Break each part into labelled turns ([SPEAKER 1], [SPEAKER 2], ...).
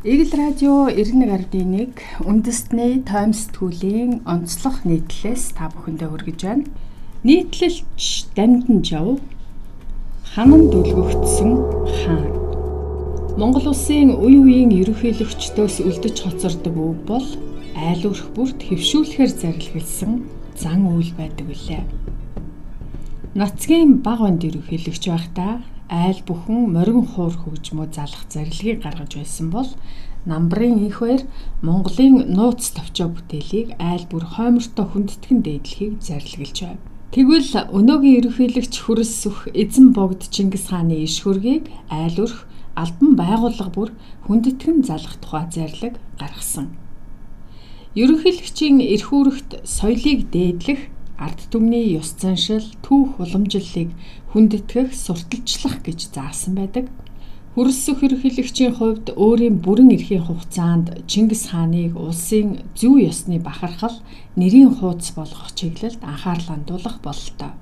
[SPEAKER 1] Игэл радио 91.1 үндэстний таймс түүлийн онцлог нийтлэлээс та бүхэндээ хүргэж байна. Нийтлэлч Дамдан Жав ханан дүлгөгдсөн хаан. Монгол улсын үе үеийн ерөнхийлөгчдөөс үлдэж хоцордог үг бол айл өрх бүрт хөвшүүлэхээр зарлигласан зан үйл байдаг үлээ. Нацгийн баг онд ерөнхийлөгч байхдаа айл бүхэн морин хуур хөгжмөө залах зарилгыг гаргаж байсан бол намбарын их баяр Монголын нууц товчоо бүтээлийг айл бүр хоймортой хүндэтгэн дээдлэхийг зарлиглаж байв. Тэгвэл өнөөгийн ерөнхийлөгч хүрэл сүх эзэн богд Чингис хааны иш хөргийг айл өрх албан байгууллага бүр хүндэтгэн залах тухай зарлиг гаргасан. Ерөнхийлөгчийн эрх үүрэгт соёлыг дээдлэх ард түмний ёс заншил, түүх уламжлалыг хүндэтгэх, сурталчлах гэж заасан байдаг. Хүрэлсөх ерөнхийлөгчийн хувьд өөрийн бүрэн эрхийн хугацаанд Чингис хааныг улсын зөв ёсны бахархал, нэрийн хуудас болгох чиглэлд анхаарал хандуулах бололтой.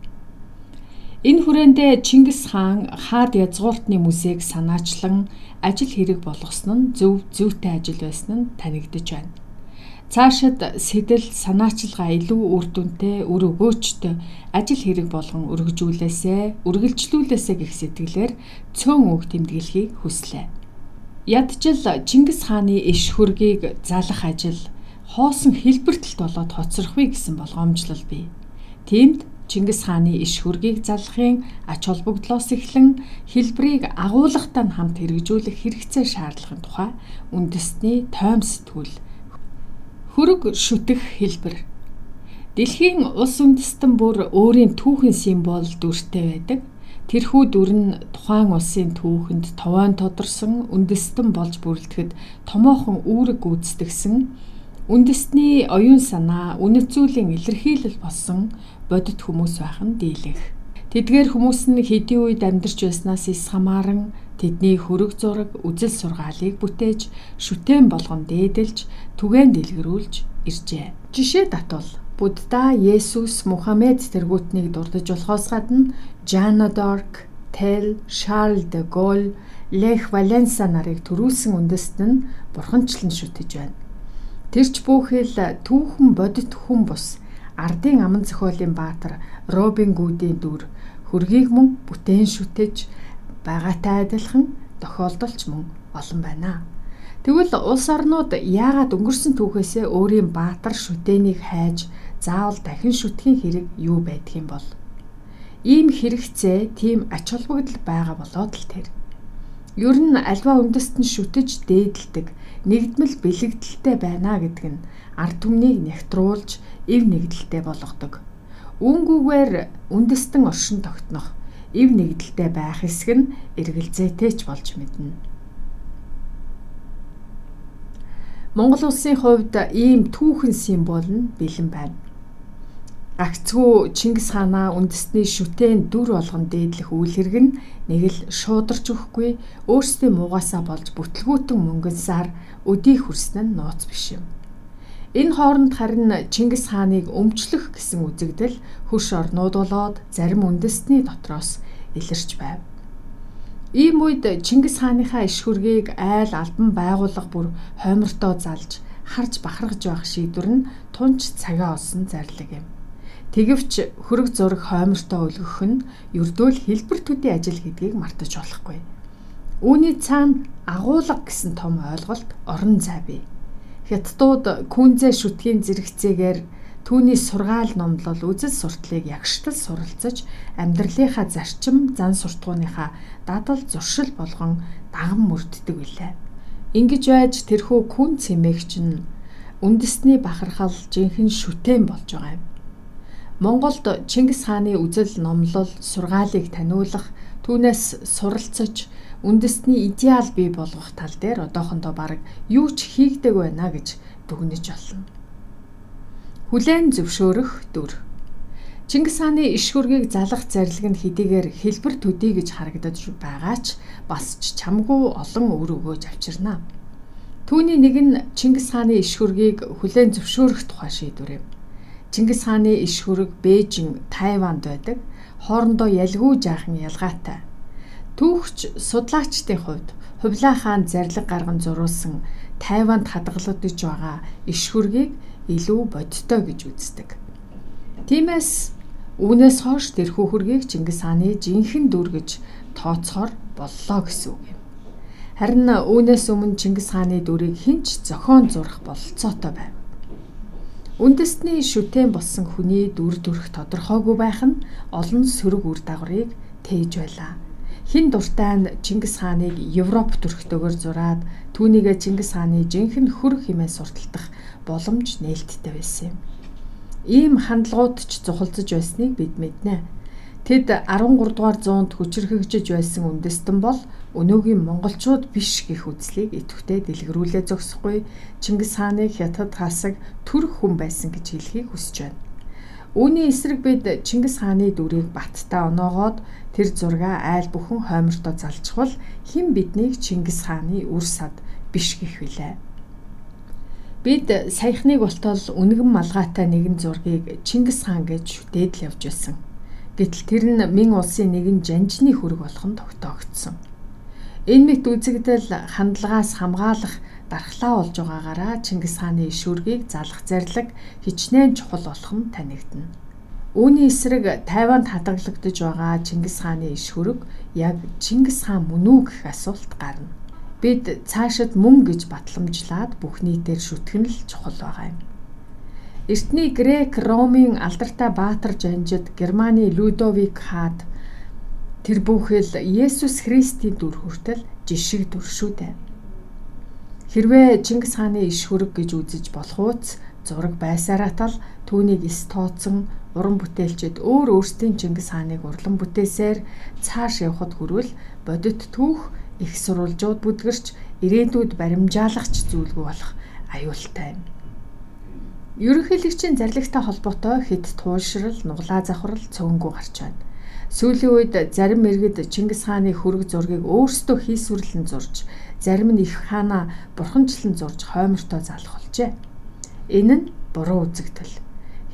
[SPEAKER 1] Энэ хүрээндээ Чингис хаан хаад язгууртны мүсийг санаачлан ажил хэрэг болгосон нь зөв зүйтэй ажил байсан нь танигдж байна. Цаашид сэтэл санаачилгаа илүү үр дүнтэй, үр өгөөчтэй ажил хэрэг болгон өргөжүүлээсэ, үргэлжлүүлээсэ гэх сэтгэлээр цөөн үг тэмдэглэхийг хүслээ. Ядчил Чингис хааны иш хөргийг залах ажил хоосон хэлбэртэлт болоод хоцрохвэ гэсэн болгоомжлол бий. Тиймд Чингис хааны иш хөргийг залахын ач холбогдлоос эхлэн хэлбэрийг агуулгатай хамт хэрэгжүүлэх хэрэгцээ шаардлагын тухай үндэсний тойм сэтгүүл Хөрөг шүтэх хэлбэр. Дэлхийн улс үндэстэн бүр өөрийн түүхэн символ дүртэй байдаг. Тэрхүү дүр нь тухайн улсын түүхэнд товоон тодорсон үндэстэн болж бүрэлдэхэд томоохон үүрэг гүйцэтгсэн үндэстний оюун санаа, үнэт зүйлийн илэрхийлэл болсон бодит хүмүүс байх нь дийлэх. Тэдгээр хүмүүс нь хэдийн үед амьдарч байснаас ис хамааран тэдний хөрөг зураг, үзэл сургаалыг бүтээж, шүтэн болгон дээдэлж, түгээн дэлгэрүүлж иржээ. Жишээ татвал Будда, Есүс, Мухаммед тэргүүтнийг дурдж болохоос гадна Жанна Дарк, Тел, Шарл де Гол, Лех Валенса нарыг төрүүлсэн үндэст нь бурханчлан шүтэж байна. Тэрч бүхэл түүхэн бодит хүн бус ардын аман зохиолын баатар Робин Гүүдийн дүр хөргийг мөн бүтээн шүтэж байгаатай адилхан тохиолдолч мөн олон байна. Тэгвэл улс орнууд яагаад өнгөрсөн түүхээсээ өөрийн баатар шүтээнийг хайж заавал дахин шүтгэхийн хэрэг юу байдгийг бол ийм хэрэгцээ тийм ач холбогдол байгаа болоод л тэр. Ер нь альва үндэст нь шүтэж дээдэлдэг нэгдмэл бэлэгдэлтэй байна гэдэг нь ард түмнийг нэгтруулж эв нэгдэлтэй болгодог. Үүнгүүгээр үндэстэн оршин тогтнох эв нэгдэлтэй байх хэсэг нь эргэлзээтэй ч болж мэднэ. Монгол улсын хувьд ийм түүхэн символ нь бэлэн байна. Гагцгүй Чингис хаанаа үндэсний шүтэн дүр болгон дээдлэх үйл хэрэг нь нэг л шуударч өгөхгүй өөрсдийн муугасаа болж бүтлгүүтэн мөнгөнсаар өдий хүрсэн нь нууц биш юм. Энэ хооронд харин Чингис хааныг өмчлөх гэсэн үзэгдэл хөрш орнууд болоод зарим үндэстний дотроос илэрч байв. Ийм үед Чингис хааныхаа иш хөргийг айл албан байгууллага бүр хоймортоо залж харж бахархаж байх шийдвэр нь тунч цагаа олсон зарлиг юм. Тэгэвч хөрөг зураг хоймортоо өлгөх нь ердөөл хэлбэр төдий ажил гэдгийг мартаж болохгүй. Үүний цаана агуулга гэсэн том ойлголт орон зай бий. Хятадууд күнзээ шүтгийн зэрэгцээгээр түүний сургаал номлол үзэл суртлыг ягштал суралцаж амьдралынхаа зарчим зан суртахууныхаа дадал зуршил болгон даган мөрддөг билээ. Ингиж байж тэрхүү күн цэмээгч нь үндэсний бахархал жинхэнэ шүтэн болж байгаа юм. Монголд Чингис хааны үзэл номлол сургаалыг таниулах түүнээс суралцаж үндэсний идеал бий болгох тал дээр одоохондоо баг юу ч хийгдэг байна гэж дүгнэж болно. Хүлээн зөвшөөрөх дүр Чингис хааны иш хөргийг залах зарлиг нь хэдийгээр хэлбэр төдий гэж харагдаж байгаа ч бас ч чамгүй олон өр өгөөж авчирнаа. Түүний нэг нь Чингис хааны иш хөргийг хүлээн зөвшөөрөх тухай шийдвэр юм. Чингис хааны иш хөрөг Бээжин, Тайванд байдаг. Хоорондоо ялгүй жаахан ялгаатай Түүхч судлаачдын хувьд Хувлаа хаан зарлиг гарган зуруулсан Тайванд хадгалагдж байгаа иш хөргийг илүү бодтой гэж үздэг. Тиймээс үүнээс хойш тэрхүү хөргийг Чингис хааны жинхэнэ дүр гэж тооцохоор боллоо гэсэн үг юм. Харин үүнээс өмнө Чингис хааны дүрийг хинч зохион зурах бололцоотой байв. Үндэсний шүтэн болсон хүний дүр төрх тодорхойгүй байх нь олон сөрөг үр дагаврыг тээж байлаа хин дуртай нь Чингис хааныг Европ төрхтөгөр зураад түүнийгээ Чингис хааны жинхэнэ хөр хэмээн сурталдах боломж нээлттэй байсан юм. Ийм хандлагууд ч зухалзаж байсныг бид мэднэ. Тэд 13 дугаар зуунд хүчрхэгжиж байсан үндэстэн бол өнөөгийн монголчууд биш гэх үзлийг идэвхтэй дэлгэрүүлээ зогсохгүй Чингис хааны хятад хасаг төрх хүн байсан гэж хэлхийг хүсэж байна. Үүний эсрэг бид Чингис хааны дүрийг баттай оноогоод тэр зургаа айл бүхэн хоймортой залжхвал хэн биднийг Чингис хааны үр сад биш гэх вүлээ. Бид саяхныг болтол үнэгэн малгайтай нэгэн зургийг Чингис хаан гэж шүтээд л явж байсан. Гэтэл тэр нь Мин улсын нэгэн жанжны хүрэг болох нь тогтоогдсон. Энэ мэт үзэгдэл хандлагаас хамгаалах дархлаа болж байгаагаараа Чингис хааны иш үргийг залах зарлаг хичнээн чухал болох нь танигдана. Үүний эсрэг Тайванд хадгалагдж байгаа Чингис хааны хөрөг яг Чингис хаан мөн үү гэх асуулт гарна. Бид цаашид мөн гэж батламжлаад бүх нийтээр шүтгэн л чухал байгаа юм. Эртний Грек, Ромын алдартай баатар жанжид Германы Людовик хаад тэр бүхэл Есүс Христийн дүр хүртэл жишг дүр шүү дээ. Хэрвээ Чингис хааны иш хөрөг гэж үзэж болох ууц зураг байсараа тал түүнийг эс тооцсон уран бүтээлчид өөр өөрсдийн Чингис хааныг урлан бүтээсээр цааш явхад хүрвэл бодит түүх их сурвалжууд бүдгэрч ирээдүйд баримжаалагч зүйлгүй болох аюултай юм. Ерөнхийлөгчийн зарлагтай холбоотой хэд туушрал, нуглаа завхрал цөөнгөө гарч байна. Сүүлийн үед зарим иргэд Чингис хааны хөрөг зургийг өөрсдөө хийсвэрлэн зурж зарим нь их хаана бурханчлан зурж хоймортой залах болжээ. Энэ нь буруу үзэгдэл.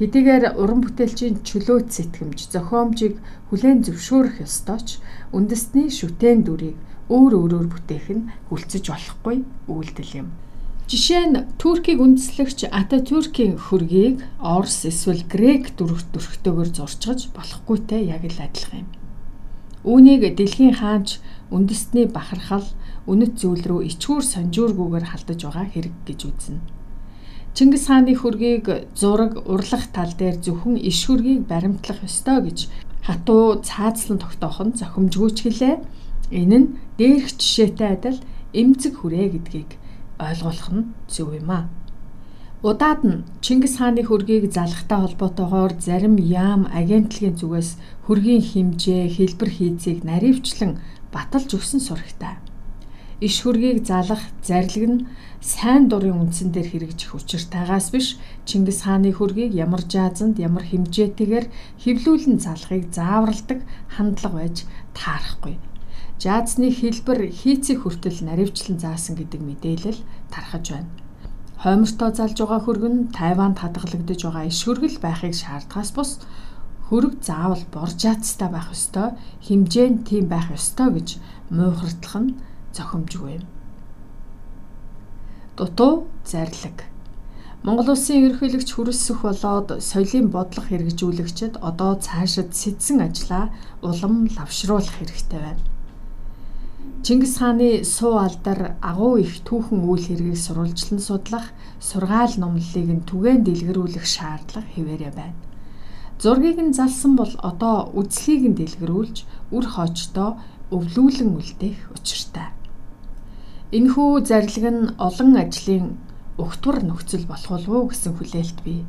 [SPEAKER 1] Хэдийгээр уран бүтээлчийн чөлөөт сэтгэмж зохиомжийг хүлээн зөвшөөрөх ёстой ч үндэсний шүтэн дүрийг өөр өөрөөр бүтээх нь хүлцэж болохгүй үйлдэл юм. Жишээ нь Туркийг үндэслэгч Ататүркийн хөргийг Орос эсвэл Грек дүрх төрхтөөр зурчгаж болохгүйтэй яг л адилхан юм. Үүнийг дэлхийн хаанч үндэстний бахархал үнэт зүйл рүү ичгүүр санжуургүйгээр халдаж байгаа хэрэг гэж үзнэ. Чингис хааны хөргийг зураг урлах тал дээр зөвхөн иш хөргийг баримтлах ёстой гэж хатуу цаазлан тогтоох нь зохимжгүй ч гэлээ. Энэ нь дээрх жишээтэй адил эмзэг хүрээ гэдгийг ойлгох нь зөв юм аа. Удаад нь Чингис хааны хөргийг залхтай холбоотойгоор зарим яам агентлагийн зүгээс хөргийн хэмжээ, хэлбэр хийцийг наривчлан баталж өгсөн сурагтай иш хөргийг залах зарлиг нь сайн дурын үндсэн дээр хэрэгжих учиртайгаас биш Чингис хааны хөргийг ямар жаазанд ямар хэмжээтэйгээр хөвлүүлэн залахыг зааварладаг хандлага байж таарахгүй. Жаазны хэлбэр хийцэг хүртэл наривчлан заасан гэдэг мэдээлэл тархаж байна. Хоймортой залж байгаа хөргөн Тайванд хадгалагдаж байгаа иш хөргөл байхыг шаардахаас бус хөрөг заавал боржаацтай байх ёстой, хэмжээ нь тийм байх ёстой гэж муухардлах нь зохимжгүй юм. Дутуу зарлиг Монгол улсын ерөнхийлөгч хүрэлцэх болоод соёлын бодлого хэрэгжүүлэгчид одоо цаашид сэтсэн ажлаа улам лавшруулах хэрэгтэй байна. Чингис хааны суу алдар агуу их түүхэн үйл хэргийг сурвалжлан судлах, сургаал номлолыг нь түгээн дэлгэрүүлэх шаардлага хэвээрээ байна. Зургийг нь залсан бол одоо үзлийг нь дэлгэрүүлж үр хоочдоо өвлүүлэн үлдээх учиртай. Энэхүү зарлиг нь олон ажлын өгтвөр нөхцөл болох болов уу гэсэн хүлээлт бий.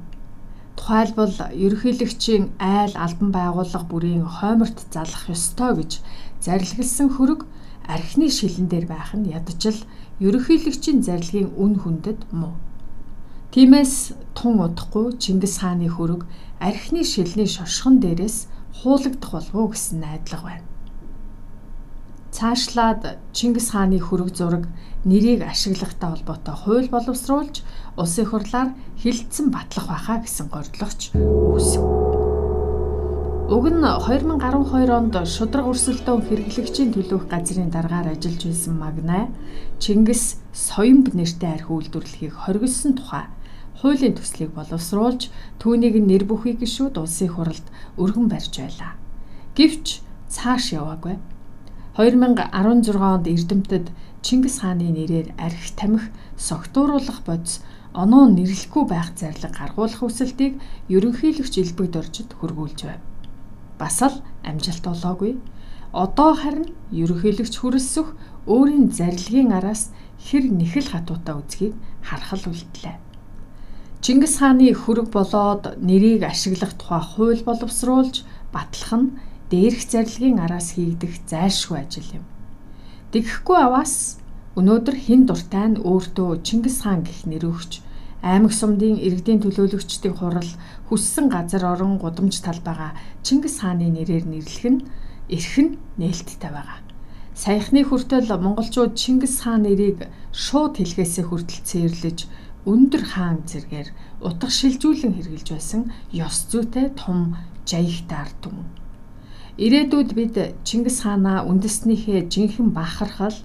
[SPEAKER 1] Тухайлбал ерөнхийлөгчийн айл албан байгууллага бүрийн хойморт залах ёстой гэж зарлигласан хөрөг архины шилэн дээр байх нь ядчил ерөнхийлөгчийн зарлагын үн хүндэд муу. Тиймээс тун удахгүй Чингис хааны хөрөг архины шилний шошгон дээрээс хуулагдах болов уу гэсэн найдлага байна цаашлаад Чингис хааны хөрөг зураг нэрийг ашиглагтай холбоотой хууль боловсруулж улсын хурлаар хилцэн батлах байхаа гэсэн гордлогч үүсв. Уг нь 2012 онд шудраг өрсөлдөөн хэрэглэгчийн төлөөх газрын даргаар ажиллаж байсан Магнай Чингис Соёмб нэртэй архи үйлдвэрлэхийг хоригдсон тухай хуулийн төслийг боловсруулж түүнийг нэр бүхий гишүүд улсын хуралд өргөн барьж байлаа. Гэвч цааш яваагүй. 2016 онд Эрдэмтэд Чингис хааны нэрээр архи тамхи согтууруулах бодис оноо нэрлэхгүй байх зарлиг гаргуулах хүсэлтийг ерөнхийлөгч Илбэг доржид хөргүүлж байв бас л амжилт олоогүй. Одоо харин ерөнхийлөгч хүрэлсөх өөрийн зарилгын араас хэр нэхэл хатуутай үзгийг харахал үлдлээ. Чингис хааны хөрөг болоод нэрийг ашиглах тухай хууль боловсруулж батлах нь дээрх зарилгын араас хийгдэх зайлшгүй ажил юм. Тэгэхгүй аваас өнөөдөр хин дуртай нь өөртөө Чингис хаан гэх нэр өгч аймаг сумдын иргэдийн төлөөлөгчдийн хурал хүссэн газар орон гудамж талбайгаа Чингис хааны нэрээр нэрлэх нь эрхэн нээлттэй байгаа. Саяхны хүртэл монголчууд Чингис хаан нэрийг шууд хэлхээсээ хүртэл цээрлэж өндөр хаан зэргээр утга шилжүүлэн хэрэгжилж байсан ёс зүйтэй том жаягтай ард түмэн. Ирээдүйд бид Чингис хаанаа үндэснийхээ жинхэнэ бахархал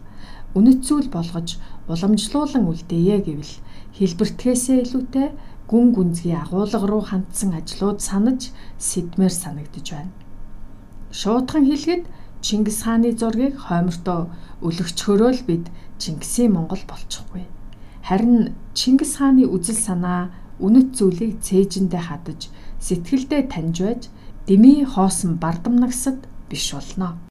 [SPEAKER 1] үнэт зүйл болгож уламжлуулан үлдээе гэвэл хэлбэртгээсээ илүүтэй гүн гүнзгий агуулга руу хандсан ажлууд санаж сэдмээр санагдж байна. Шуудхан хэлэхэд Чингис хааны зургийг хоймортоо өлөгчхөрөө л бид Чингисийн Монгол болчихгүй. Харин Чингис хааны үзэл санаа үнэт зүйлийг цээжиндээ хадаж сэтгэлдээ таньж байж дэмий хоосон бардам нагсад биш болно.